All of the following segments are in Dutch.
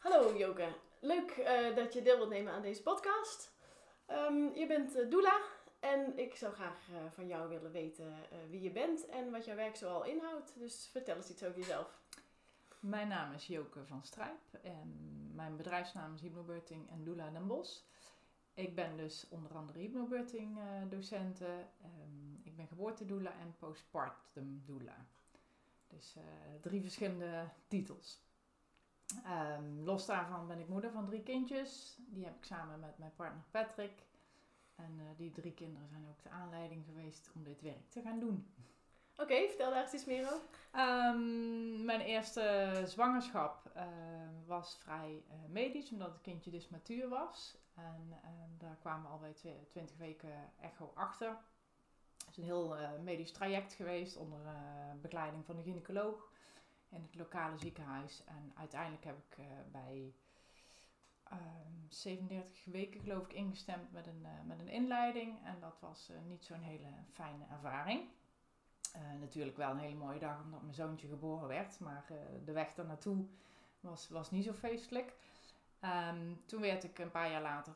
Hallo Joke, leuk eh, dat je deel wilt nemen aan deze podcast. Ehm, je bent uh, doula en ik zou graag eh, van jou willen weten wie je bent en wat jouw werk zoal inhoudt. Dus vertel eens iets over jezelf. Mijn naam is Joke van Strijp en mijn bedrijfsnaam is Hypnobirthing en Doula Den Bosch. Ik ben dus onder andere hypnobirthing docenten. Um, ik ben geboortedoula en postpartum doula. Dus drie verschillende titels. Um, los daarvan ben ik moeder van drie kindjes. Die heb ik samen met mijn partner Patrick. En uh, die drie kinderen zijn ook de aanleiding geweest om dit werk te gaan doen. Oké, vertel daar eens iets meer over. Um, mijn eerste zwangerschap uh, was vrij uh, medisch, omdat het kindje dus matuur was. En daar kwamen we al bij 20 weken echo achter. Het is een heel medisch traject geweest onder begeleiding van de gynaecoloog in het lokale ziekenhuis. En uiteindelijk heb ik uh, bij um, ehm, 37 weken geloof ik ingestemd met een, uh, met een inleiding. En dat was uh, niet zo'n hele fijne ervaring. natuurlijk wel een hele mooie dag omdat mijn zoontje geboren werd. Maar de weg daar naartoe was, was niet zo feestelijk. Um, toen werd ik een paar jaar later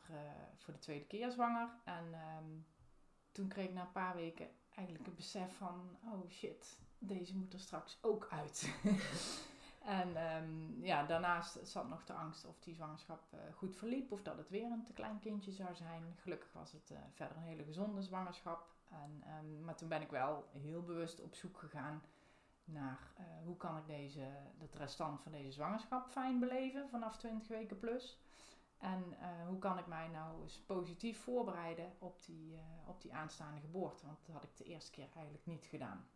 voor de tweede keer zwanger. En um, toen kreeg ik na een paar weken eigenlijk het besef van... Oh shit, deze moet er straks ook uit. en um, ja, daarnaast zat nog de angst of die zwangerschap uh, goed verliep of dat het weer een te klein kindje zou zijn. Gelukkig was het uh, verder een hele gezonde zwangerschap. En, um, maar toen ben ik wel heel bewust op zoek gegaan naar uh, hoe kan ik deze, het restant van deze zwangerschap fijn beleven vanaf 20 weken plus. En hoe kan ik mij nou eens positief voorbereiden op die, op die aanstaande geboorte? Want dat had ik de eerste keer eigenlijk niet gedaan.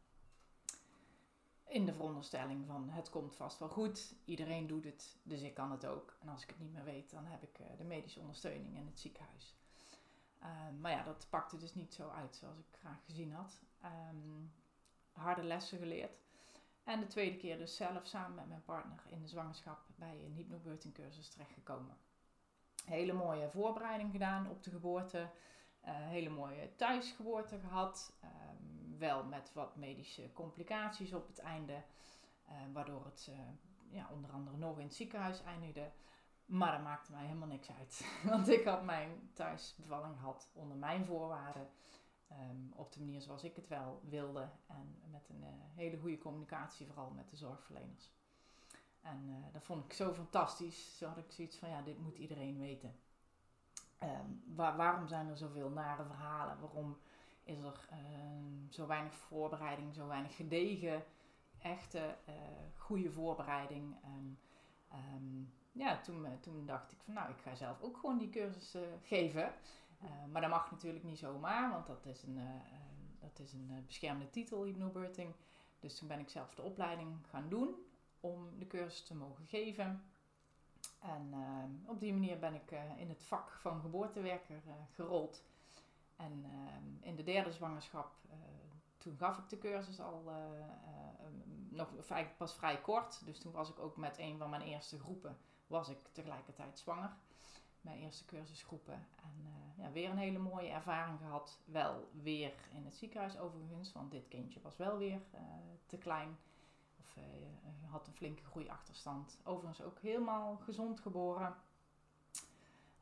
In de veronderstelling van het komt vast wel goed, iedereen doet het, dus ik kan het ook. En als ik het niet meer weet, dan heb ik uh, de medische ondersteuning in het ziekenhuis. Uh, maar ja, dat pakte dus niet zo uit zoals ik graag gezien had. Um, harde lessen geleerd. En de tweede keer dus zelf samen met mijn partner in de zwangerschap bij een hypnobirthing cursus terechtgekomen. Hele mooie voorbereiding gedaan op de geboorte. Uh, hele mooie thuisgeboorte gehad. Um, wel met wat medische complicaties op het einde. Uh, waardoor het uh, ja, onder andere nog in het ziekenhuis eindigde. Maar dat maakte mij helemaal niks uit. Want ik had mijn thuisbevalling gehad onder mijn voorwaarden. Um, op de manier zoals ik het wel wilde. En met een hele goede communicatie, vooral met de zorgverleners. En dat vond ik zo fantastisch. Zo had ik zoiets van, ja, dit moet iedereen weten. Waar, waarom zijn er zoveel nare verhalen? Waarom is er um, zo weinig voorbereiding, zo weinig gedegen, echte, uh, goede voorbereiding? En um, ja, toen, toen dacht ik van nou, ik ga zelf ook gewoon die cursus uh, geven. Uh, maar dat mag natuurlijk niet zomaar, want dat is een, uh, dat is een beschermde titel, hypnobirthing. Dus toen ben ik zelf de opleiding gaan doen om de cursus te mogen geven. En uh, op die manier ben ik uh, in het vak van geboortewerker uh, gerold. En in de derde zwangerschap, toen gaf ik de cursus al nog eigenlijk pas vrij kort. Dus toen was ik ook met een van mijn eerste groepen, was ik tegelijkertijd zwanger. Mijn eerste cursusgroepen. En ja, weer een hele mooie ervaring gehad. Wel weer in het ziekenhuis overigens, want dit kindje was wel weer te klein. Of uh, had een flinke groeiachterstand. Overigens ook helemaal gezond geboren.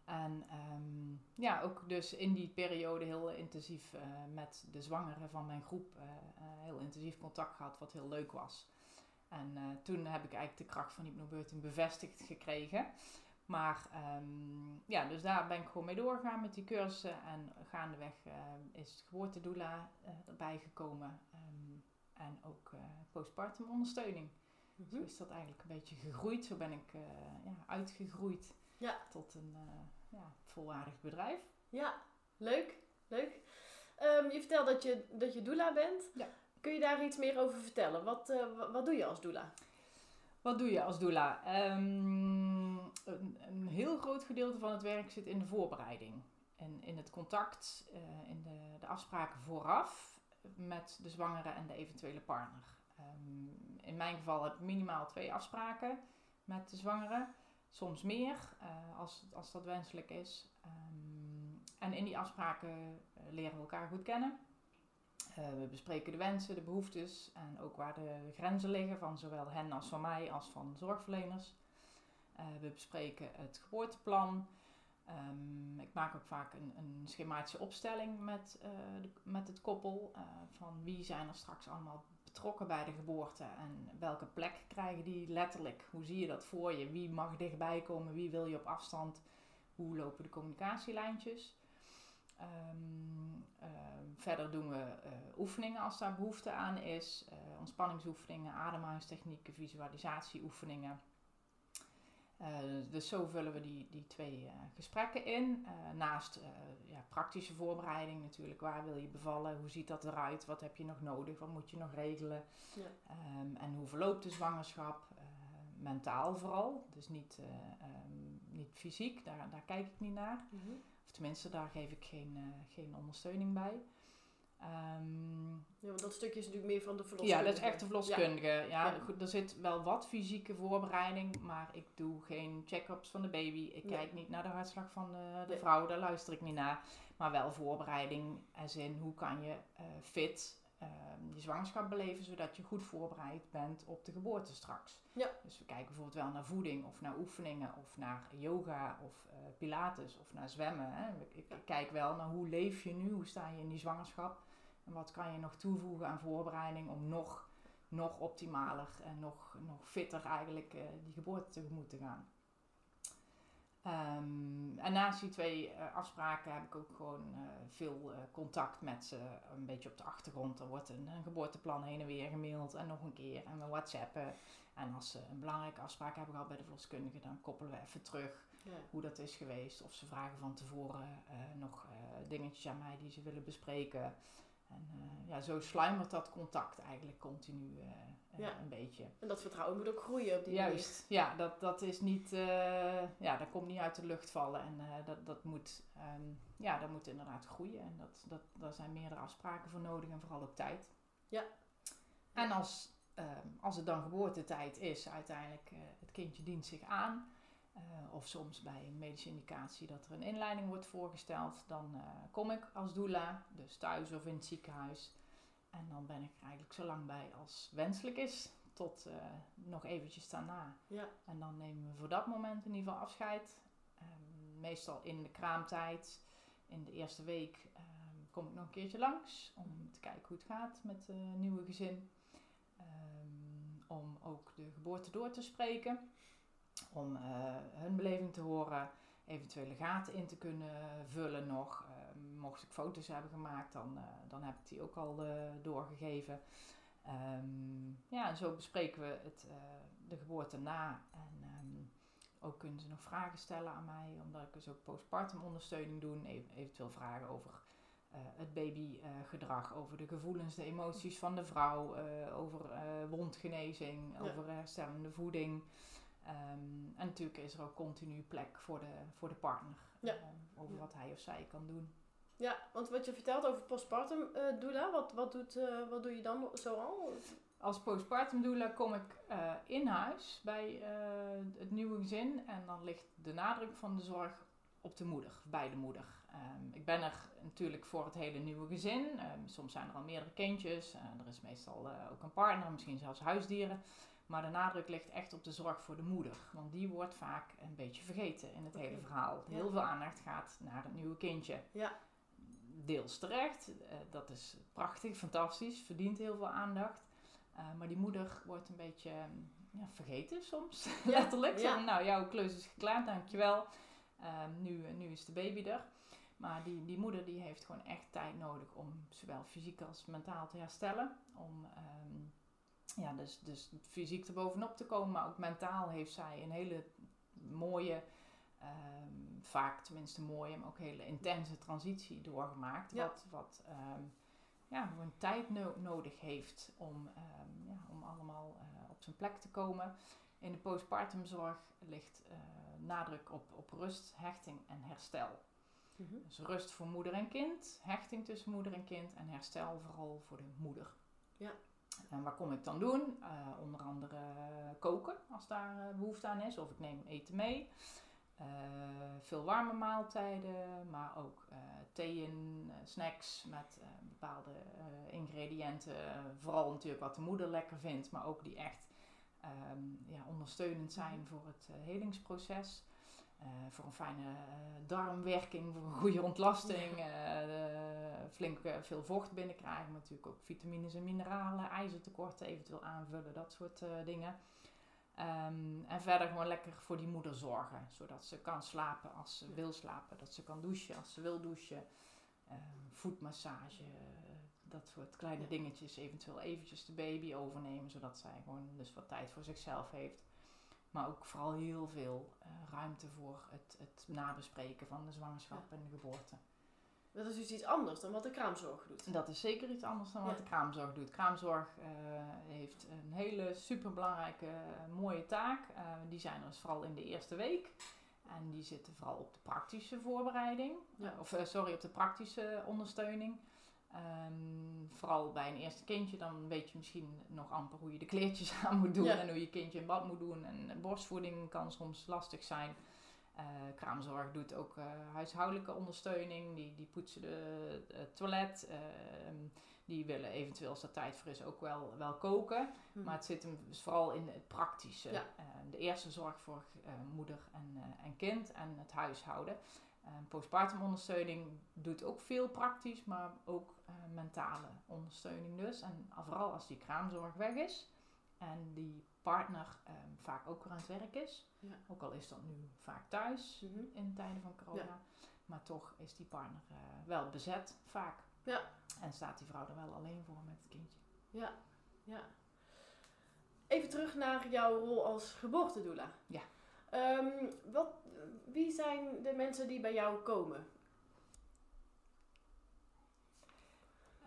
En ehm, ja, ook dus in die periode heel intensief eh, met de zwangeren van mijn groep eh, eh, heel intensief contact gehad, wat heel leuk was. En toen heb ik eigenlijk de kracht van hypnobirthing bevestigd gekregen. Maar um, ja, dus daar ben ik gewoon mee doorgegaan met die cursussen. En gaandeweg is geboortedoula uh, erbij gekomen. Um, en ook postpartum ondersteuning. Mm -hmm. Zo is dat eigenlijk een beetje gegroeid. Zo ben ik ja, uitgegroeid ja. tot een ja, volwaardig bedrijf. Ja, leuk. Leuk. Um, je vertelt dat je, dat je doula bent. Ja. Kun je daar iets meer over vertellen? Wat, wat doe je als doula? Wat doe je als doula? Um, een, een, heel groot gedeelte van het werk zit in de voorbereiding. En in het contact, uh, in de, de, afspraken vooraf met de zwangere en de eventuele partner. Um, in mijn geval heb ik minimaal twee afspraken met de zwangere. Soms meer, uh, als, als dat wenselijk is. Um, en in die afspraken uh, leren we elkaar goed kennen. Uh, we bespreken de wensen, de behoeftes en ook waar de grenzen liggen van zowel hen als van mij als van zorgverleners. We bespreken het geboorteplan. Um, ik maak ook vaak een, een schematische opstelling met, met het koppel. van wie zijn er straks allemaal betrokken bij de geboorte en welke plek krijgen die letterlijk. Hoe zie je dat voor je? Wie mag dichtbij komen? Wie wil je op afstand? Hoe lopen de communicatielijntjes? Um, verder doen we uh, oefeningen als daar behoefte aan is. Uh, ontspanningsoefeningen, ademhalingstechnieken, visualisatieoefeningen. Dus zo vullen we die, die twee gesprekken in. naast ja, praktische voorbereiding natuurlijk. Waar wil je bevallen? Hoe ziet dat eruit? Wat heb je nog nodig? Wat moet je nog regelen? Ja. Um, en hoe verloopt de zwangerschap? mentaal vooral. Dus niet, um, niet fysiek, daar, daar kijk ik niet naar. Mm -hmm. Of tenminste, daar geef ik geen, uh, geen ondersteuning bij. Um, ja, want dat stukje is natuurlijk meer van de verloskundige. Ja, dat is echt de verloskundige. Ja. Goed, er zit wel wat fysieke voorbereiding, maar ik doe geen check-ups van de baby. Ik nee. kijk niet naar de hartslag van de, de nee. vrouw, daar luister ik niet naar. Maar wel voorbereiding, als in hoe kan je uh, fit je zwangerschap beleven, zodat je goed voorbereid bent op de geboorte straks. Ja. Dus we kijken bijvoorbeeld wel naar voeding of naar oefeningen of naar yoga of uh, pilates of naar zwemmen. Hè. Ik, kijk wel naar hoe leef je nu, hoe sta je in die zwangerschap en wat kan je nog toevoegen aan voorbereiding om nog, nog optimaler en nog, nog fitter eigenlijk uh, die geboorte tegemoet te gaan. Um, en naast die twee uh, afspraken heb ik ook gewoon uh, veel uh, contact met ze. Een beetje op de achtergrond. Er wordt een, een, geboorteplan heen en weer gemaild en nog een keer. En we whatsappen. En als ze een belangrijke afspraak hebben gehad bij de verloskundige, dan koppelen we even terug ja. hoe dat is geweest. Of ze vragen van tevoren nog dingetjes aan mij die ze willen bespreken. En ja, zo sluimert dat contact eigenlijk continu ja. een beetje. En dat vertrouwen moet ook groeien op die Juist, manier. ja, dat, dat is niet, uh, ja, dat komt niet uit de lucht vallen. En uh, dat, dat moet, um, ja, dat moet inderdaad groeien. En dat, dat, daar zijn meerdere afspraken voor nodig en vooral ook tijd. Ja. En als, um, als het dan geboortetijd is, uiteindelijk, uh, het kindje dient zich aan. of soms bij een medische indicatie dat er een inleiding wordt voorgesteld, dan kom ik als doula, dus thuis of in het ziekenhuis. En dan ben ik er eigenlijk zo lang bij als wenselijk is. Tot uh, nog eventjes daarna. Ja. En dan nemen we voor dat moment in ieder geval afscheid. Um, meestal in de kraamtijd. In de eerste week um, kom ik nog een keertje langs. Om te kijken hoe het gaat met het uh, nieuwe gezin. Um, om ook de geboorte door te spreken. Om uh, hun beleving te horen. Eventuele gaten in te kunnen vullen nog mocht ik foto's hebben gemaakt, dan, uh, dan heb ik die ook al uh, doorgegeven. Um, ja, en zo bespreken we het, uh, de geboorte na. En um, ook kunnen ze nog vragen stellen aan mij, omdat ik dus ook postpartum ondersteuning doe. eventueel vragen over het babygedrag, over de gevoelens, de emoties van de vrouw, over wondgenezing, ja. over herstellende voeding. Um, en natuurlijk is er ook continu plek voor de, voor de partner. Ja. over ja. wat hij of zij kan doen. Ja, want wat je vertelt over postpartum uh, doula, wat, wat, doet, uh, wat doe je dan zoal? Als postpartum doula kom ik uh, in huis bij het nieuwe gezin en dan ligt de nadruk van de zorg op de moeder, bij de moeder. Um, ik ben er natuurlijk voor het hele nieuwe gezin. Um, soms zijn er al meerdere kindjes. er is meestal ook een partner, misschien zelfs huisdieren. Maar de nadruk ligt echt op de zorg voor de moeder. Want die wordt vaak een beetje vergeten in het hele verhaal. Heel veel aandacht gaat naar het nieuwe kindje. Ja. Deels terecht. eh, dat is prachtig, fantastisch. Verdient heel veel aandacht. Eh, maar die moeder wordt een beetje ja, vergeten soms. Letterlijk. Ja. Zo, nou, jouw klus is geklaard, dankjewel. Ehm nu, nu is de baby er. Maar die, die moeder die heeft gewoon echt tijd nodig om zowel fysiek als mentaal te herstellen. Om ehm, ja, dus, dus fysiek er bovenop te komen, maar ook mentaal heeft zij een hele mooie, ehm, vaak tenminste mooie, maar ook hele intense transitie doorgemaakt. Ja. Wat, wat ehm, ja, gewoon tijd no- nodig heeft om, ehm, ja, om allemaal eh, op zijn plek te komen. In de postpartumzorg ligt eh, nadruk op, op rust, hechting en herstel. Mhm. Dus rust voor moeder en kind, hechting tussen moeder en kind en herstel vooral voor de moeder. Ja. En wat kom ik dan doen? Eh, onder andere koken als daar eh, behoefte aan is, of ik neem eten mee. Eh, veel warme maaltijden, maar ook eh theeën, eh, snacks met bepaalde ingrediënten. Vooral natuurlijk wat de moeder lekker vindt, maar ook die echt ehm, ja, ondersteunend zijn voor het helingsproces. Voor een fijne darmwerking, voor een goede ontlasting. eh, flink veel vocht binnenkrijgen. Maar natuurlijk ook vitamines en mineralen, ijzertekorten eventueel aanvullen, dat soort dingen. Ehm, en verder gewoon lekker voor die moeder zorgen. Zodat ze kan slapen als ze Ja. wil slapen. Dat ze kan douchen als ze wil douchen. Ehm, voetmassage, eh, dat soort kleine Ja. dingetjes. Eventueel eventjes de baby overnemen. Zodat zij gewoon dus wat tijd voor zichzelf heeft. Maar ook vooral heel veel eh, ruimte voor het, het nabespreken van de zwangerschap en de geboorte. Dat is dus iets anders dan wat de kraamzorg doet. Dat is zeker iets anders dan wat Ja. de kraamzorg doet. Kraamzorg eh, heeft een hele superbelangrijke, eh, mooie taak. Eh, die zijn er dus vooral in de eerste week. En die zitten vooral op de praktische voorbereiding. Ja. Of sorry, op de praktische ondersteuning. Ehm, vooral bij een eerste kindje, dan weet je misschien nog amper hoe je de kleertjes aan moet doen. Ja. En hoe je kindje in bad moet doen. En borstvoeding kan soms lastig zijn. Eh, kraamzorg doet ook eh, huishoudelijke ondersteuning. Die, die poetsen de, het toilet. Ehm, die willen eventueel, als er tijd voor is, ook wel, wel koken. Mhm. Maar het zit hem dus vooral in het praktische. Ja. Eh, de eerste zorg voor moeder en, en kind en het huishouden. Eh, postpartum ondersteuning doet ook veel praktisch, maar ook mentale ondersteuning dus. En vooral als die kraamzorg weg is en die partner ehm, vaak ook weer aan het werk is. Ja. Ook al is dat nu vaak thuis Mhm. in tijden van corona. Ja. Maar toch is die partner eh, wel bezet vaak. Ja. En staat die vrouw er wel alleen voor met het kindje. Ja, ja. Even terug naar jouw rol als geboortedoula. Ja. Ehm, wat, wie zijn de mensen die bij jou komen?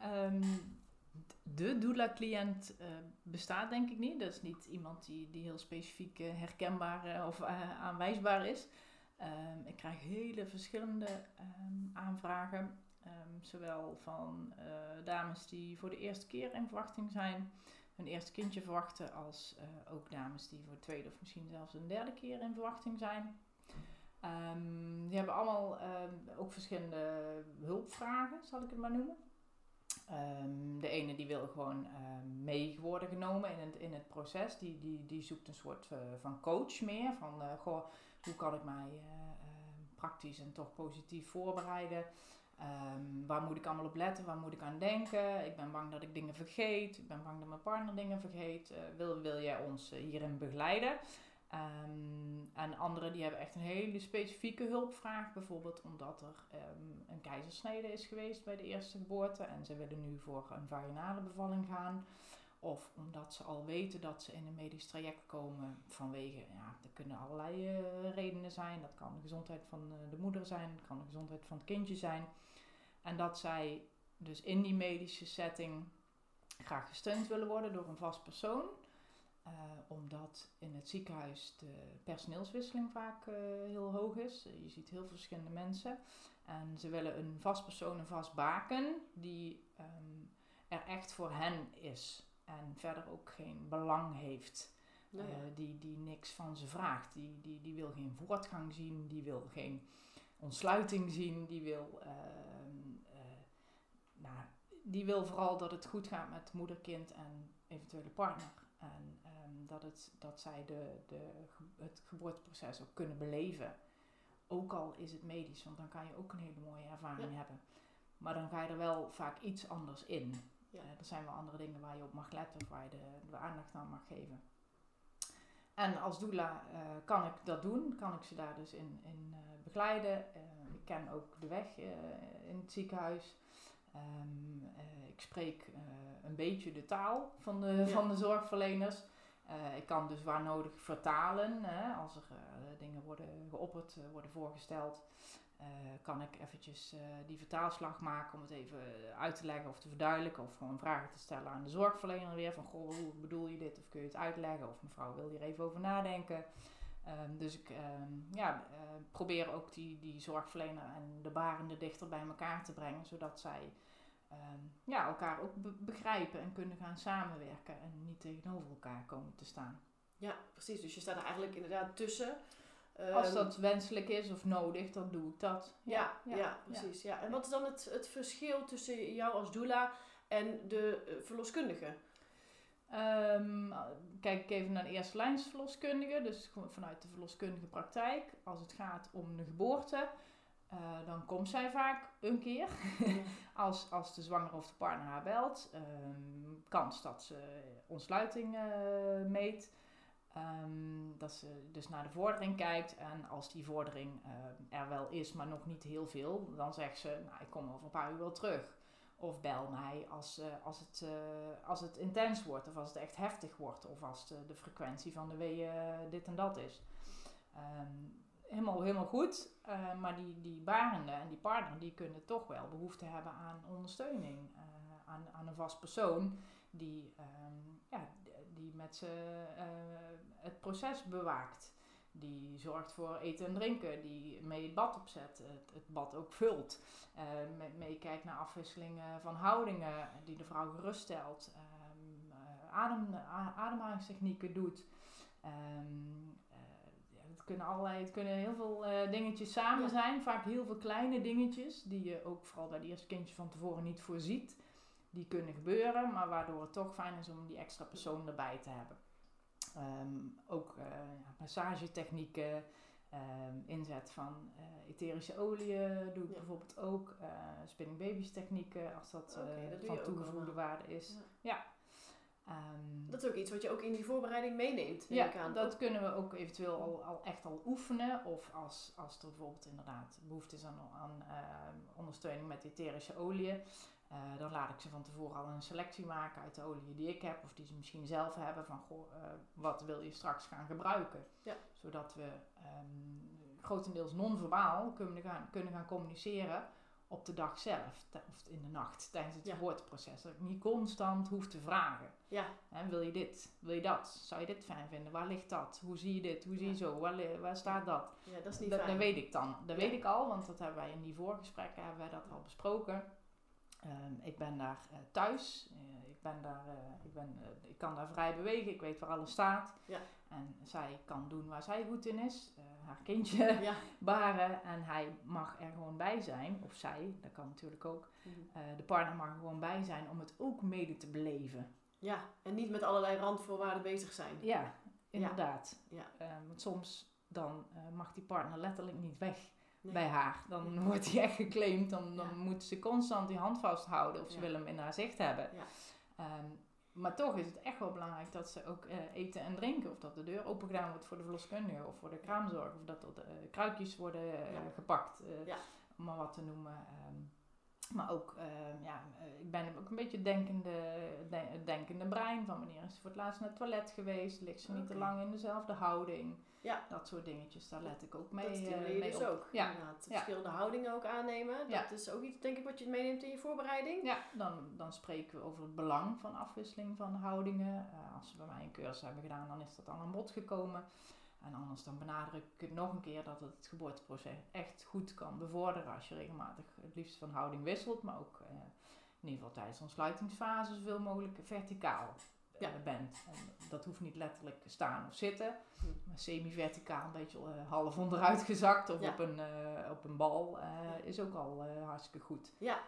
Ehm, de doula-cliënt eh, bestaat denk ik niet. Dat is niet iemand die, die heel specifiek eh, herkenbaar eh, of aanwijsbaar is. Ehm, ik krijg hele verschillende ehm, aanvragen. Ehm, zowel van dames die voor de eerste keer in verwachting zijn, hun eerste kindje verwachten, als ook dames die voor de tweede of misschien zelfs een derde keer in verwachting zijn. Ehm, die hebben allemaal ook verschillende hulpvragen, zal ik het maar noemen. Ehm, de ene die wil gewoon ehm, mee worden genomen in het, in het proces. Die, die, die zoekt een soort eh, van coach meer. Van eh, goh, hoe kan ik mij eh, eh, praktisch en toch positief voorbereiden? Ehm, waar moet ik allemaal op letten? Waar moet ik aan denken? Ik ben bang dat ik dingen vergeet. Ik ben bang dat mijn partner dingen vergeet. Wil, wil jij ons hierin begeleiden? Ehm, en anderen die hebben echt een hele specifieke hulpvraag. Bijvoorbeeld omdat er ehm, een keizersnede is geweest bij de eerste geboorte. En ze willen nu voor een vaginale bevalling gaan. Of omdat ze al weten dat ze in een medisch traject komen vanwege, ja, er kunnen allerlei eh, redenen zijn. Dat kan de gezondheid van eh, de moeder zijn, dat kan de gezondheid van het kindje zijn. En dat zij dus in die medische setting graag gesteund willen worden door een vast persoon. Eh, omdat in het ziekenhuis de personeelswisseling vaak eh, heel hoog is. Je ziet heel veel verschillende mensen. En ze willen een vast persoon, een vast baken, die ehm, er echt voor hen is. En verder ook geen belang heeft. Nou. Eh, die, die niks van ze vraagt. Die, die, die wil geen voortgang zien, die wil geen ontsluiting zien, die wil, ehm, eh, nou, die wil vooral dat het goed gaat met moeder, kind en eventuele partner. En ehm, dat, het, dat zij de, de, het geboorteproces ook kunnen beleven. Ook al is het medisch, want dan kan je ook een hele mooie ervaring hebben. Maar dan ga je er wel vaak iets anders in. Ja. er zijn wel andere dingen waar je op mag letten of waar je de, de aandacht aan mag geven. En als doula uh, kan ik dat doen, kan ik ze daar dus in, in uh, begeleiden. Ik ken ook de weg in het ziekenhuis. Um, ik spreek een beetje de taal van de, van de zorgverleners. ik kan dus waar nodig vertalen, hè, als er dingen worden geopperd, worden voorgesteld. Kan ik eventjes die vertaalslag maken om het even uit te leggen of te verduidelijken. Of gewoon vragen te stellen aan de zorgverlener weer. Van, goh, hoe bedoel je dit? Of kun je het uitleggen? Of mevrouw wil hier even over nadenken. Um, dus ik um, ja, uh, probeer ook die, die zorgverlener en de barende dichter bij elkaar te brengen. Zodat zij um, ja, elkaar ook be begrijpen en kunnen gaan samenwerken. En niet tegenover elkaar komen te staan. Ja, precies. Dus je staat er eigenlijk inderdaad tussen als ehm, dat wenselijk is of nodig, dan doe ik dat. Ja, ja, precies. Ja. En wat is dan het, het verschil tussen jou als doula en de uh, verloskundige? Um, kijk even naar de eerste lijnsverloskundige, dus vanuit de verloskundige praktijk. Als het gaat om de geboorte, uh, dan komt zij vaak een keer. als, als de zwanger of de partner haar belt. Um, kans dat ze ontsluiting uh, meet. Um, dat ze dus naar de vordering kijkt en als die vordering uh, er wel is, maar nog niet heel veel, dan zegt ze, nou ik kom over een paar uur wel terug. Of bel mij als, uh, als, het, uh, als het intens wordt of als het echt heftig wordt of als de, de frequentie van de weeën dit en dat is. Um, helemaal, helemaal goed, maar die, die barende en die partner die kunnen toch wel behoefte hebben aan ondersteuning, aan, aan een vast persoon die um, ja, die met ze uh, het proces bewaakt. Die zorgt voor eten en drinken, die mee het bad opzet, het, het bad ook vult. Uh, meekijkt naar afwisselingen van houdingen, die de vrouw geruststelt. Um, adem, ademhalingstechnieken doet. Um, het kunnen allerlei, het kunnen heel veel uh, dingetjes samen zijn. Vaak heel veel kleine dingetjes die je ook vooral bij de eerste kindje van tevoren niet voorziet die kunnen gebeuren, maar waardoor het toch fijn is om die extra persoon erbij te hebben. Um, ook uh, massagetechnieken, um, inzet van uh, etherische oliën doe ik bijvoorbeeld ook. Uh, spinning babies technieken, als dat, okay, dat van toegevoegde waarde is. Ja. ja. Um, dat is ook iets wat je ook in die voorbereiding meeneemt. Ja, aan. dat kunnen we ook eventueel al, al echt al oefenen. Of als, als er bijvoorbeeld inderdaad behoefte is aan, aan ondersteuning met etherische oliën. Uh, dan laat ik ze van tevoren al een selectie maken uit de olie die ik heb, of die ze misschien zelf hebben, van goh, uh, wat wil je straks gaan gebruiken. Ja. Zodat we um, grotendeels non-verbaal kunnen gaan, kunnen gaan communiceren op de dag zelf, of in de nacht, tijdens het ja. geboorteproces. Dat ik niet constant hoef te vragen. Ja. Wil je dit? Wil je dat? Zou je dit fijn vinden? Waar ligt dat? Hoe zie je dit? Hoe zie je zo? Waar, waar staat dat? Ja, dat is niet dat, fijn. Dat weet ik dan. Dat weet ik al, want dat hebben wij in die voorgesprekken hebben wij dat al besproken. Um, ik ben daar uh, thuis. Uh, ik, ben daar, uh, ik, ben, ik kan daar vrij bewegen. Ik weet waar alles staat. Ja. En zij kan doen waar zij goed in is. haar kindje ja. baren. En hij mag er gewoon bij zijn. Of zij, dat kan natuurlijk ook. -hmm. de partner mag er gewoon bij zijn om het ook mede te beleven. Ja, en niet met allerlei randvoorwaarden bezig zijn. Ja, inderdaad. Ja. ja. want soms dan mag die partner letterlijk niet weg bij haar. Dan wordt hij echt geclaimd. Dan, dan moet ze constant die hand vasthouden of ze willen hem in haar zicht hebben. Um, maar toch is het echt wel belangrijk dat ze ook uh, eten en drinken. Of dat de deur open gedaan wordt voor de verloskundige of voor de kraamzorg. Of dat er uh, kruikjes worden uh, gepakt. Om maar wat te noemen. Um, maar ook, uh, ja, ik ben ook een beetje denkende, de, denkende brein. Van wanneer is ze voor het laatst naar het toilet geweest? Ligt ze niet okay. te lang in dezelfde houding? Ja. Dat soort dingetjes, daar let ik ook mee, dat uh, mee dus op. ook. Ja. Inderdaad, verschillende ja. houdingen ook aannemen. Dat ja. is ook iets, denk ik, wat je meeneemt in je voorbereiding. Ja, dan, dan spreken we over het belang van afwisseling van houdingen. Uh, als ze bij mij een cursus hebben gedaan, dan is dat al aan bod gekomen. En anders dan benadruk ik het nog een keer dat het, het geboorteproces echt goed kan bevorderen als je regelmatig het liefst van houding wisselt, maar ook uh, in ieder geval tijdens de ontsluitingsfase zoveel mogelijk verticaal ja. uh, bent. En dat hoeft niet letterlijk staan of zitten, hm. maar semi-verticaal, een beetje uh, half onderuit gezakt of ja. op, een, op een bal is ook al hartstikke goed. Ja.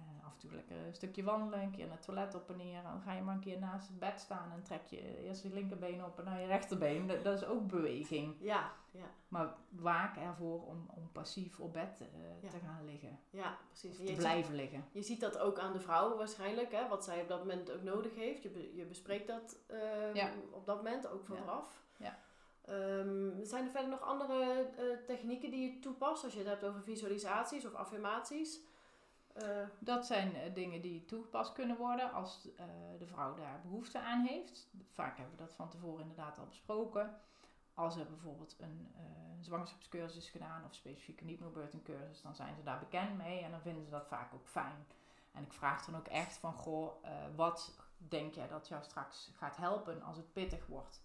Uh, af en toe lekker een stukje wandelen, een keer naar het toilet op en neer. Dan ga je maar een keer naast het bed staan en trek je eerst je linkerbeen op en dan je rechterbeen. Dat, dat is ook beweging. Ja, ja. Maar waak ervoor om, om passief op bed uh, te gaan liggen. Ja, precies. Te blijven liggen. Je ziet dat ook aan de vrouw waarschijnlijk, hè, wat zij op dat moment ook nodig heeft. Je, je bespreekt dat uh, op dat moment ook vooraf. Ja. Um, zijn er verder nog andere uh, technieken die je toepast als je het hebt over visualisaties of affirmaties? Uh, dat zijn uh, dingen die toegepast kunnen worden als de vrouw daar behoefte aan heeft. Vaak hebben we dat van tevoren inderdaad al besproken. Als er bijvoorbeeld een zwangerschapscursus is gedaan of specifieke hypnobirthing cursus, dan zijn ze daar bekend mee en dan vinden ze dat vaak ook fijn. En ik vraag dan ook echt van, goh, wat denk jij dat jou straks gaat helpen als het pittig wordt?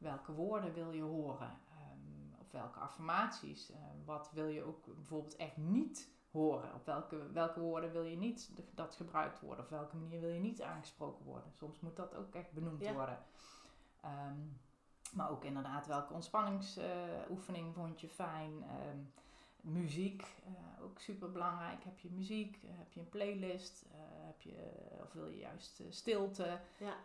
welke woorden wil je horen? Um, of welke affirmaties? Um, wat wil je ook bijvoorbeeld echt niet horen? Op welke, welke woorden wil je niet dat gebruikt worden? Op welke manier wil je niet aangesproken worden? Soms moet dat ook echt benoemd worden. Um, maar ook inderdaad, welke ontspanningsoefening uh, vond je fijn? Muziek, uh, ook super belangrijk. Heb je muziek? Uh, heb je een playlist? Uh, heb je, of wil je juist stilte? Ja.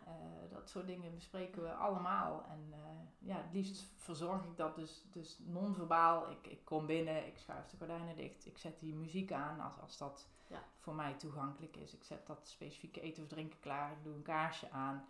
dat soort dingen bespreken we allemaal. En ja, het liefst verzorg ik dat dus, dus non-verbaal. Ik, ik kom binnen, ik schuif de gordijnen dicht, ik zet die muziek aan als, als dat ja. voor mij toegankelijk is. Ik zet dat specifieke eten of drinken klaar, ik doe een kaarsje aan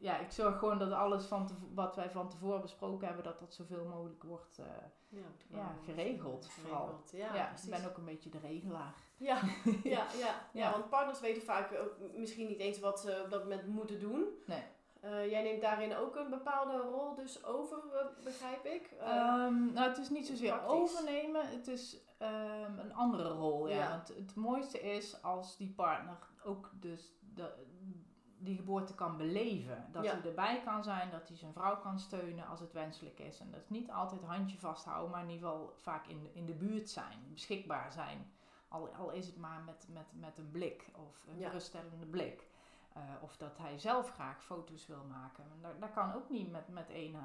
ja, ik zorg gewoon dat alles van wat wij van tevoren besproken hebben, dat dat zoveel mogelijk wordt uh, ja, ja, geregeld. Vooral. Ja, ja ik ben ook een beetje de regelaar. Ja, ja, ja, ja. want partners weten vaak ook misschien niet eens wat ze op dat moment moeten doen. Nee. Uh, jij neemt daarin ook een bepaalde rol dus over, uh, begrijp ik? Um, nou, het is niet zozeer praktisch. overnemen, het is um, een andere rol. Ja. ja. Want het mooiste is als die partner ook dus de, die geboorte kan beleven. Dat hij erbij kan zijn, dat hij zijn vrouw kan steunen als het wenselijk is. En dat is niet altijd handje vasthouden, maar in ieder geval vaak in de, in de buurt zijn, beschikbaar zijn. Al, al is het maar met, met, met een blik of een ja. geruststellende blik. Uh, of dat hij zelf graag foto's wil maken. Dat, dat kan ook niet met, met, één, uh,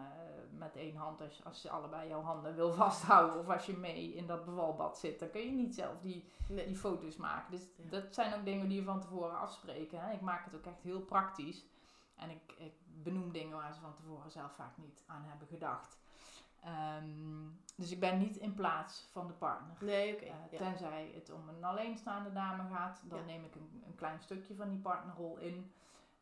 met één hand als, als je allebei jouw handen wil vasthouden. Of als je mee in dat bevalbad zit. Dan kun je niet zelf die, nee. die foto's maken. Dus ja. dat zijn ook dingen die je van tevoren afspreken. Hè. Ik maak het ook echt heel praktisch. En ik, ik benoem dingen waar ze van tevoren zelf vaak niet aan hebben gedacht. Um, dus ik ben niet in plaats van de partner. Nee, oké. Okay, uh, ja. Tenzij het om een alleenstaande dame gaat, dan ja. neem ik een, een, klein stukje van die partnerrol in.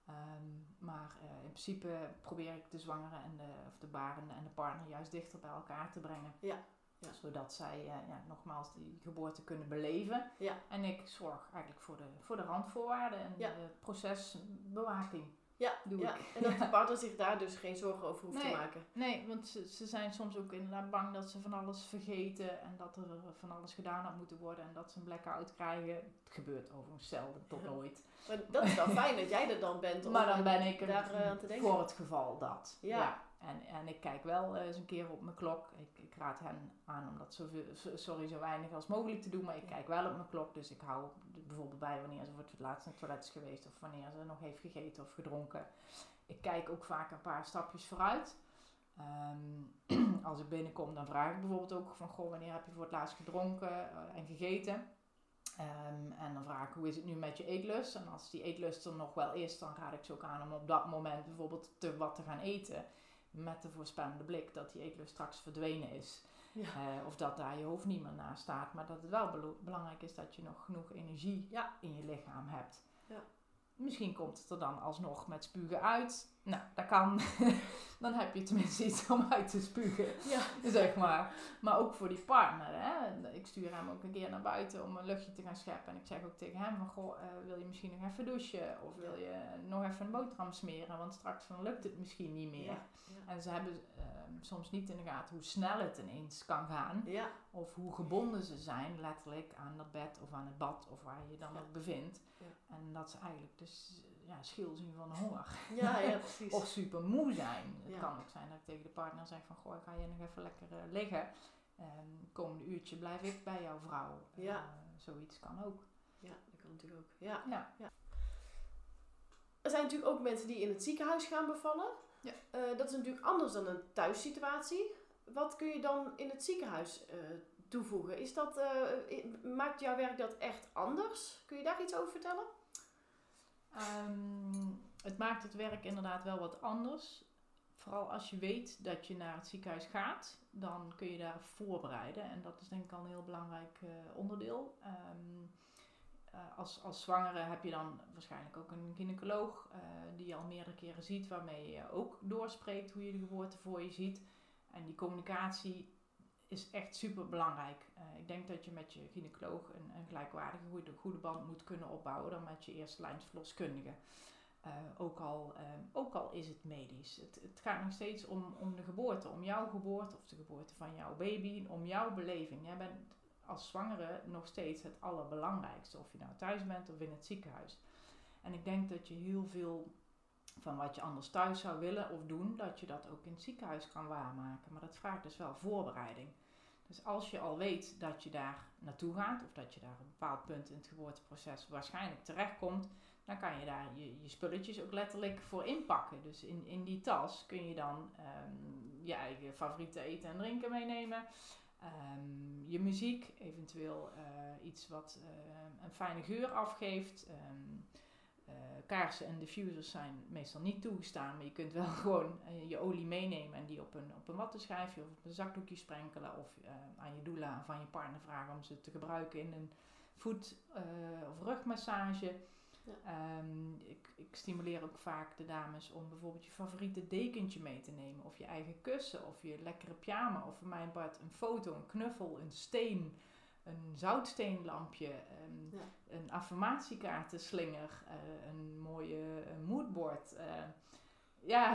Um, maar uh, in principe probeer ik de zwangere en de, of de barende en de partner juist dichter bij elkaar te brengen. Ja. Ja. Zodat zij uh, ja, nogmaals die geboorte kunnen beleven. Ja. En ik zorg eigenlijk voor de, voor de randvoorwaarden en de procesbewaking. Ja, doe ja. Ik. en dat de partner zich daar dus geen zorgen over hoeft nee, te maken. Nee, want ze, ze zijn soms ook inderdaad bang dat ze van alles vergeten en dat er van alles gedaan had moeten worden en dat ze een blackout krijgen. Het gebeurt overigens zelden tot nooit. Maar dat is wel fijn dat jij er dan bent. Om maar dan ben ik er daar, aan te denken. voor het geval dat. Ja. ja. En, en ik kijk wel eens een keer op mijn klok. Ik, ik raad hen aan om dat zoveel, sorry, zo weinig als mogelijk te doen. Maar ik kijk wel op mijn klok. Dus ik hou bijvoorbeeld bij wanneer ze voor het laatst naar het toilet is geweest. Of wanneer ze nog heeft gegeten of gedronken. Ik kijk ook vaak een paar stapjes vooruit. Um, als ik binnenkom, dan vraag ik bijvoorbeeld ook van... Goh, wanneer heb je voor het laatst gedronken uh, en gegeten? Um, en dan vraag ik, hoe is het nu met je eetlust? En als die eetlust er nog wel is, dan raad ik ze ook aan om op dat moment bijvoorbeeld te, wat te gaan eten met de voorspellende blik dat die eetlust straks verdwenen is. Ja. Uh, of dat daar je hoofd niet meer naast staat. Maar dat het wel belangrijk is dat je nog genoeg energie ja. in je lichaam hebt. Ja. Misschien komt het er dan alsnog met spugen uit. Nou, dat kan. dan heb je tenminste iets om uit te spugen. Ja. Zeg maar. Maar ook voor die partner. Hè. Ik stuur hem ook een keer naar buiten om een luchtje te gaan scheppen. En ik zeg ook tegen hem van, goh, uh, wil je misschien nog even douchen? Of wil je nog even een boterham smeren? Want straks dan lukt het misschien niet meer. Ja. En ze hebben uh, soms niet in de gaten hoe snel het ineens kan gaan. Of hoe gebonden ze zijn, letterlijk, aan dat bed of aan het bad of waar je je dan ook bevindt. En dat ze eigenlijk dus ja, schil zien van de honger. Ja, ja, precies. Of super moe zijn. Het Ja. kan ook zijn dat ik tegen de partner zeg van... Goh, ga je nog even lekker eh, liggen. En komende uurtje blijf ik bij jouw vrouw. Ja. Eh, zoiets kan ook. Ja, dat kan natuurlijk ook. Ja. Ja. Er zijn natuurlijk ook mensen die in het ziekenhuis gaan bevallen. Ja. Eh, dat is natuurlijk anders dan een thuissituatie. Wat kun je dan in het ziekenhuis toevoegen. Is dat, maakt jouw werk dat echt anders? Kun je daar iets over vertellen? Ehm, het maakt het werk inderdaad wel wat anders. Vooral als je weet dat je naar het ziekenhuis gaat, dan kun je daar voorbereiden. En dat is denk ik al een heel belangrijk eh, onderdeel. Ehm, eh, als, als zwangere heb je dan waarschijnlijk ook een gynaecoloog eh, die je al meerdere keren ziet, waarmee je ook doorspreekt hoe je de geboorte voor je ziet. En die communicatie is echt super belangrijk. ik denk dat je met je gynaecoloog een, een gelijkwaardige goede, goede band moet kunnen opbouwen dan met je eerste lijns verloskundige. Eh, ook, al, eh, ook al is het medisch. Het, het gaat nog steeds om, om de geboorte, om jouw geboorte of de geboorte van jouw baby, om jouw beleving. Jij bent als zwangere nog steeds het allerbelangrijkste, of je nou thuis bent of in het ziekenhuis. En ik denk dat je heel veel van wat je anders thuis zou willen of doen, dat je dat ook in het ziekenhuis kan waarmaken. Maar dat vraagt dus wel voorbereiding. Dus als je al weet dat je daar naartoe gaat, of dat je daar een bepaald punt in het geboorteproces waarschijnlijk terechtkomt, dan kan je daar je, je spulletjes ook letterlijk voor inpakken. Dus in, in die tas kun je dan ehm, je eigen favoriete eten en drinken meenemen. Ehm, je muziek, eventueel eh, iets wat eh, een fijne geur afgeeft. Ehm, eh, kaarsen en diffusers zijn meestal niet toegestaan, maar je kunt wel gewoon eh, je olie meenemen en die op een, op een wattenschijfje of op een zakdoekje sprenkelen. Of eh, aan je doula of aan je partner vragen om ze te gebruiken in een voet- of rugmassage. Ja. Ehm, ik, ik stimuleer ook vaak de dames om bijvoorbeeld je favoriete dekentje mee te nemen. Of je eigen kussen, of je lekkere pyjama. Of voor mijn part een foto, een knuffel, een steen, een zoutsteenlampje, een, Ja. een affirmatiekaartenslinger, eh, een mooie eh, moodboard. eh. ja,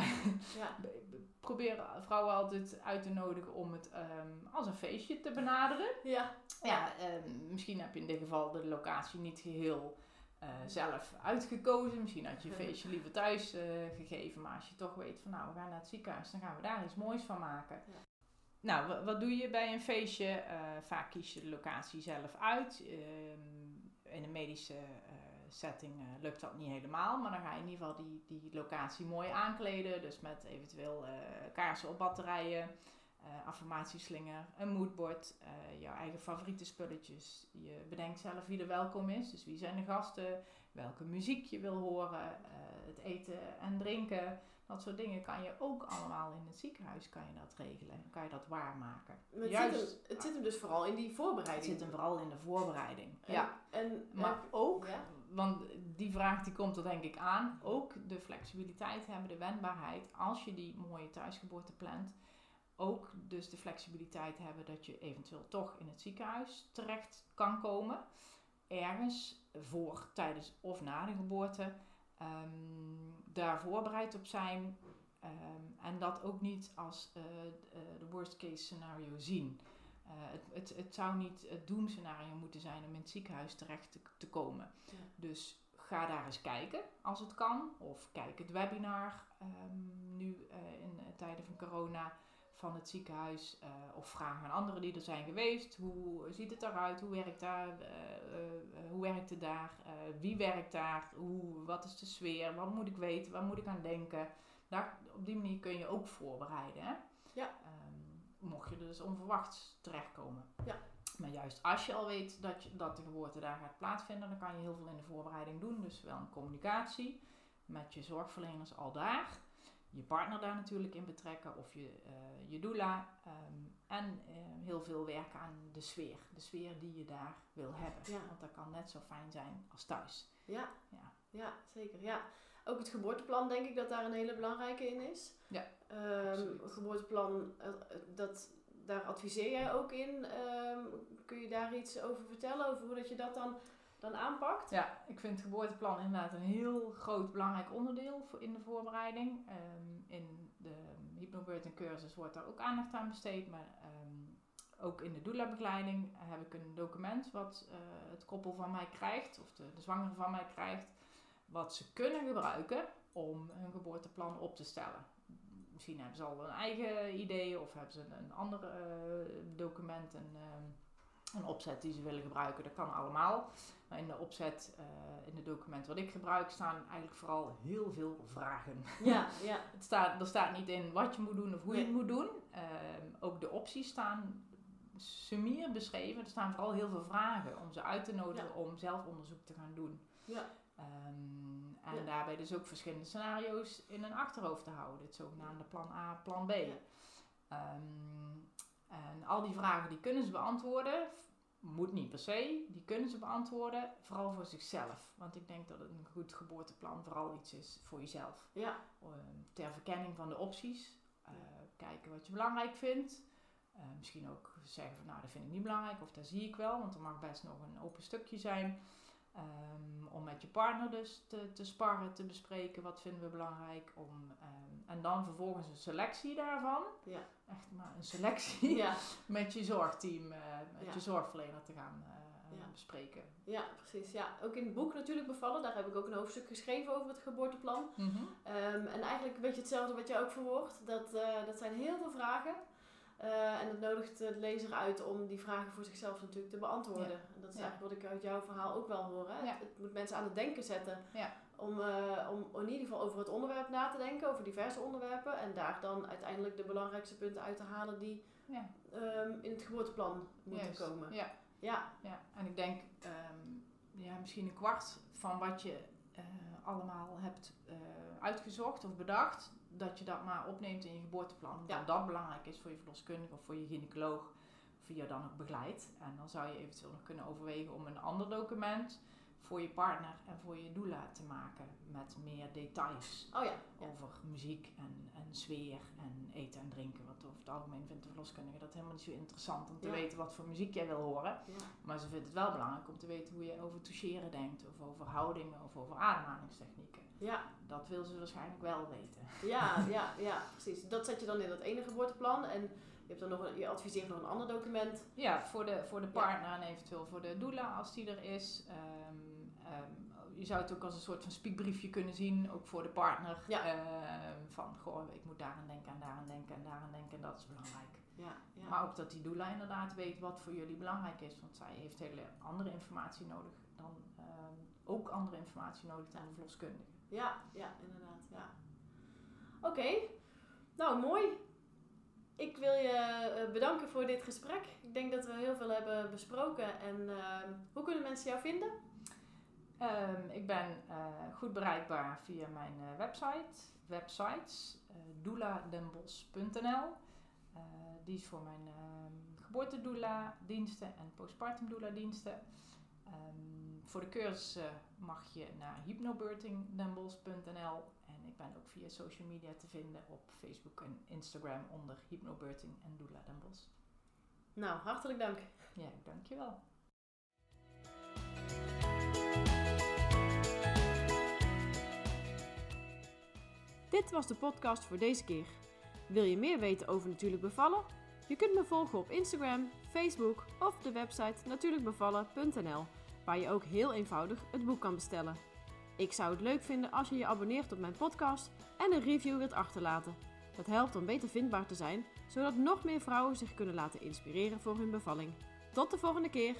Ja. probeer vrouwen altijd uit te nodigen om het ehm, als een feestje te benaderen. Ja. Ja, ehm, misschien heb je in dit geval de locatie niet geheel eh, zelf uitgekozen. Misschien had je een feestje liever thuis gegeven. Maar als je toch weet van nou, we gaan naar het ziekenhuis, dan gaan we daar iets moois van maken. Ja. Nou, wa- wat doe je bij een feestje? Eh, vaak kies je de locatie zelf uit. Ehm, in een medische eh, setting eh, lukt dat niet helemaal. Maar dan ga je in ieder geval die, die locatie mooi aankleden. Dus met eventueel kaarsen op batterijen eh affirmatieslinger, een moodboard, jouw eigen favoriete spulletjes. Je bedenkt zelf wie er welkom is, dus wie zijn de gasten, welke muziek je wil horen, het eten en drinken. Dat soort dingen kan je ook allemaal in het ziekenhuis kan je dat regelen. Kan je dat waarmaken. Maar het, Juist. zit hem, het zit hem dus vooral in die Het voorbereiding. zit hem vooral in de voorbereiding. En- Ja, En, maar ook, ja? want die vraag die komt er denk ik aan, ook de flexibiliteit hebben, de wendbaarheid, als je die mooie thuisgeboorte plant, ook dus de flexibiliteit hebben dat je eventueel toch in het ziekenhuis terecht kan komen, ergens voor, tijdens of na de geboorte, ehm, daar voorbereid op zijn ehm, en dat ook niet als eh, eh, de worst case scenario zien. Eh, het, het, het zou niet het doemscenario moeten zijn om in het ziekenhuis terecht te, te komen. Ja. Dus ga daar eens kijken als het kan. Of kijk het webinar ehm, nu in tijden van corona van het ziekenhuis. eh, of vraag aan anderen die er zijn geweest. Hoe ziet het eruit? Hoe werkt, daar, eh, eh, hoe werkt het daar? Wie werkt daar? Hoe, wat is de sfeer? Wat moet ik weten? Waar moet ik aan denken? Daar, op die manier kun je ook voorbereiden. Hè? Ja. Ehm, mocht je dus onverwachts terechtkomen. Ja. Maar juist als je al weet dat, je, dat de geboorte daar gaat plaatsvinden, dan kan je heel veel in de voorbereiding doen. Dus wel een communicatie met je zorgverleners al daar. Je partner daar natuurlijk in betrekken of je, eh je doula. ehm, en eh, heel veel werken aan de sfeer. De sfeer die je daar wil hebben. Ja. Want dat kan net zo fijn zijn als thuis. Ja. Ja. ja, zeker. Ja. Ook het geboorteplan denk ik dat daar een hele belangrijke in is. Ja, Ehm, het geboorteplan, eh, dat, daar adviseer jij ook in. Ehm, kun je daar iets over vertellen, over hoe dat je dat dan, dan aanpakt? Ja, ik vind het geboorteplan inderdaad een heel groot belangrijk onderdeel in de voorbereiding. Ehm, in de hypnobirthing cursus wordt daar ook aandacht aan besteed, maar ehm, ook in de doula-begeleiding heb ik een document wat eh, het koppel van mij krijgt, of de, de zwangere van mij krijgt, wat ze kunnen gebruiken om hun geboorteplan op te stellen. Misschien hebben ze al een eigen idee of hebben ze een, een ander eh, document, een, ehm, een opzet die ze willen gebruiken. Dat kan allemaal. Maar in de opzet, eh, in het document wat ik gebruik, staan eigenlijk vooral heel veel vragen. Ja, ja. Het staat, er staat niet in wat je moet doen of hoe je het moet doen. Ehm, ook de opties staan sumier beschreven. Er staan vooral heel veel vragen om ze uit te nodigen om zelf onderzoek te gaan doen. Ja. Ehm, en Ja. daarbij dus ook verschillende scenario's in een achterhoofd te houden. Het zogenaamde plan A, plan B. Ehm, en al die vragen die kunnen ze beantwoorden. Moet niet per se. Die kunnen ze beantwoorden. Vooral voor zichzelf. Want ik denk dat een goed geboorteplan vooral iets is voor jezelf. Ja. Ehm, ter verkenning van de opties. Eh, kijken wat je belangrijk vindt. Eh, misschien ook zeggen van nou dat vind ik niet belangrijk of dat zie ik wel. Want er mag best nog een open stukje zijn. Ehm, om met je partner dus te, te sparren, te bespreken wat vinden we belangrijk. Om, ehm, en dan vervolgens een selectie daarvan. Ja. Echt maar een selectie Ja. met je zorgteam, eh, met Ja. je zorgverlener te gaan eh, bespreken. ja, precies. Ja. Ook in het boek natuurlijk bevallen. Daar heb ik ook een hoofdstuk geschreven over het geboorteplan. Mhm. Ehm, en eigenlijk een beetje hetzelfde wat jij ook verwoordt. Dat, eh, dat zijn heel veel vragen. Eh, en dat nodigt de lezer uit om die vragen voor zichzelf natuurlijk te beantwoorden. Ja. En dat is Ja. eigenlijk wat ik uit jouw verhaal ook wel hoor. Hè? Ja. Het, het moet mensen aan het denken zetten. Ja. Om, eh, om in ieder geval over het onderwerp na te denken, over diverse onderwerpen. En daar dan uiteindelijk de belangrijkste punten uit te halen die Ja. ehm, in het geboorteplan moeten komen. Ja. Ja, Ja, en ik denk ehm, ja, misschien een kwart van wat je eh, allemaal hebt uitgezocht of bedacht, dat je dat maar opneemt in je geboorteplan. Ja. Dat dat belangrijk is voor je verloskundige of voor je gynaecoloog, of wie je dan ook begeleidt. En dan zou je eventueel nog kunnen overwegen om een ander document voor je partner en voor je doula te maken met meer details oh ja. ja. over muziek en, en sfeer en eten en drinken. Want over het algemeen vindt de verloskundige dat helemaal niet zo interessant om te Ja. weten wat voor muziek jij wil horen. Maar ze vindt het wel belangrijk om te weten hoe je over toucheren denkt, of over houdingen, of over ademhalingstechnieken. Ja, Dat wil ze waarschijnlijk wel weten. ja, ja, ja, precies. Dat zet je dan in dat ene geboorteplan. En je, hebt dan nog een, je adviseert nog een ander document. Ja, voor de, voor de partner en eventueel voor de doula als die er is. Ehm, ehm, je zou het ook als een soort van spiekbriefje kunnen zien, ook voor de partner. Ja. Ehm, van, goh, ik moet daaraan denken en daaraan denken en daaraan denken en dat is belangrijk. Ja, ja. Maar ook dat die doula inderdaad weet wat voor jullie belangrijk is. Want zij heeft hele andere informatie nodig dan, ehm, ook andere informatie nodig dan de verloskundige. Ja, ja, inderdaad. Ja. Oké, nou mooi. Ik wil je eh, bedanken voor dit gesprek. Ik denk dat we heel veel hebben besproken. En hoe kunnen mensen jou vinden? Ehm, ik ben eh, goed bereikbaar via mijn eh, website, websites, uh, douladenbos.nl. Die is voor mijn ehm geboortedoula diensten en postpartum doula diensten. Ehm, voor de cursussen mag je naar hypnobirthingdenbos.nl en ik ben ook via social media te vinden op Facebook en Instagram onder hypnobirthing en doula den Bos. Nou, hartelijk dank. Ja, dankjewel. Dit was de podcast voor deze keer. Wil je meer weten over Natuurlijk Bevallen? Je kunt me volgen op Instagram, Facebook of de website natuurlijkbevallen.nl, waar je ook heel eenvoudig het boek kan bestellen. Ik zou het leuk vinden als je je abonneert op mijn podcast en een review wilt achterlaten. Dat helpt om beter vindbaar te zijn, zodat nog meer vrouwen zich kunnen laten inspireren voor hun bevalling. Tot de volgende keer!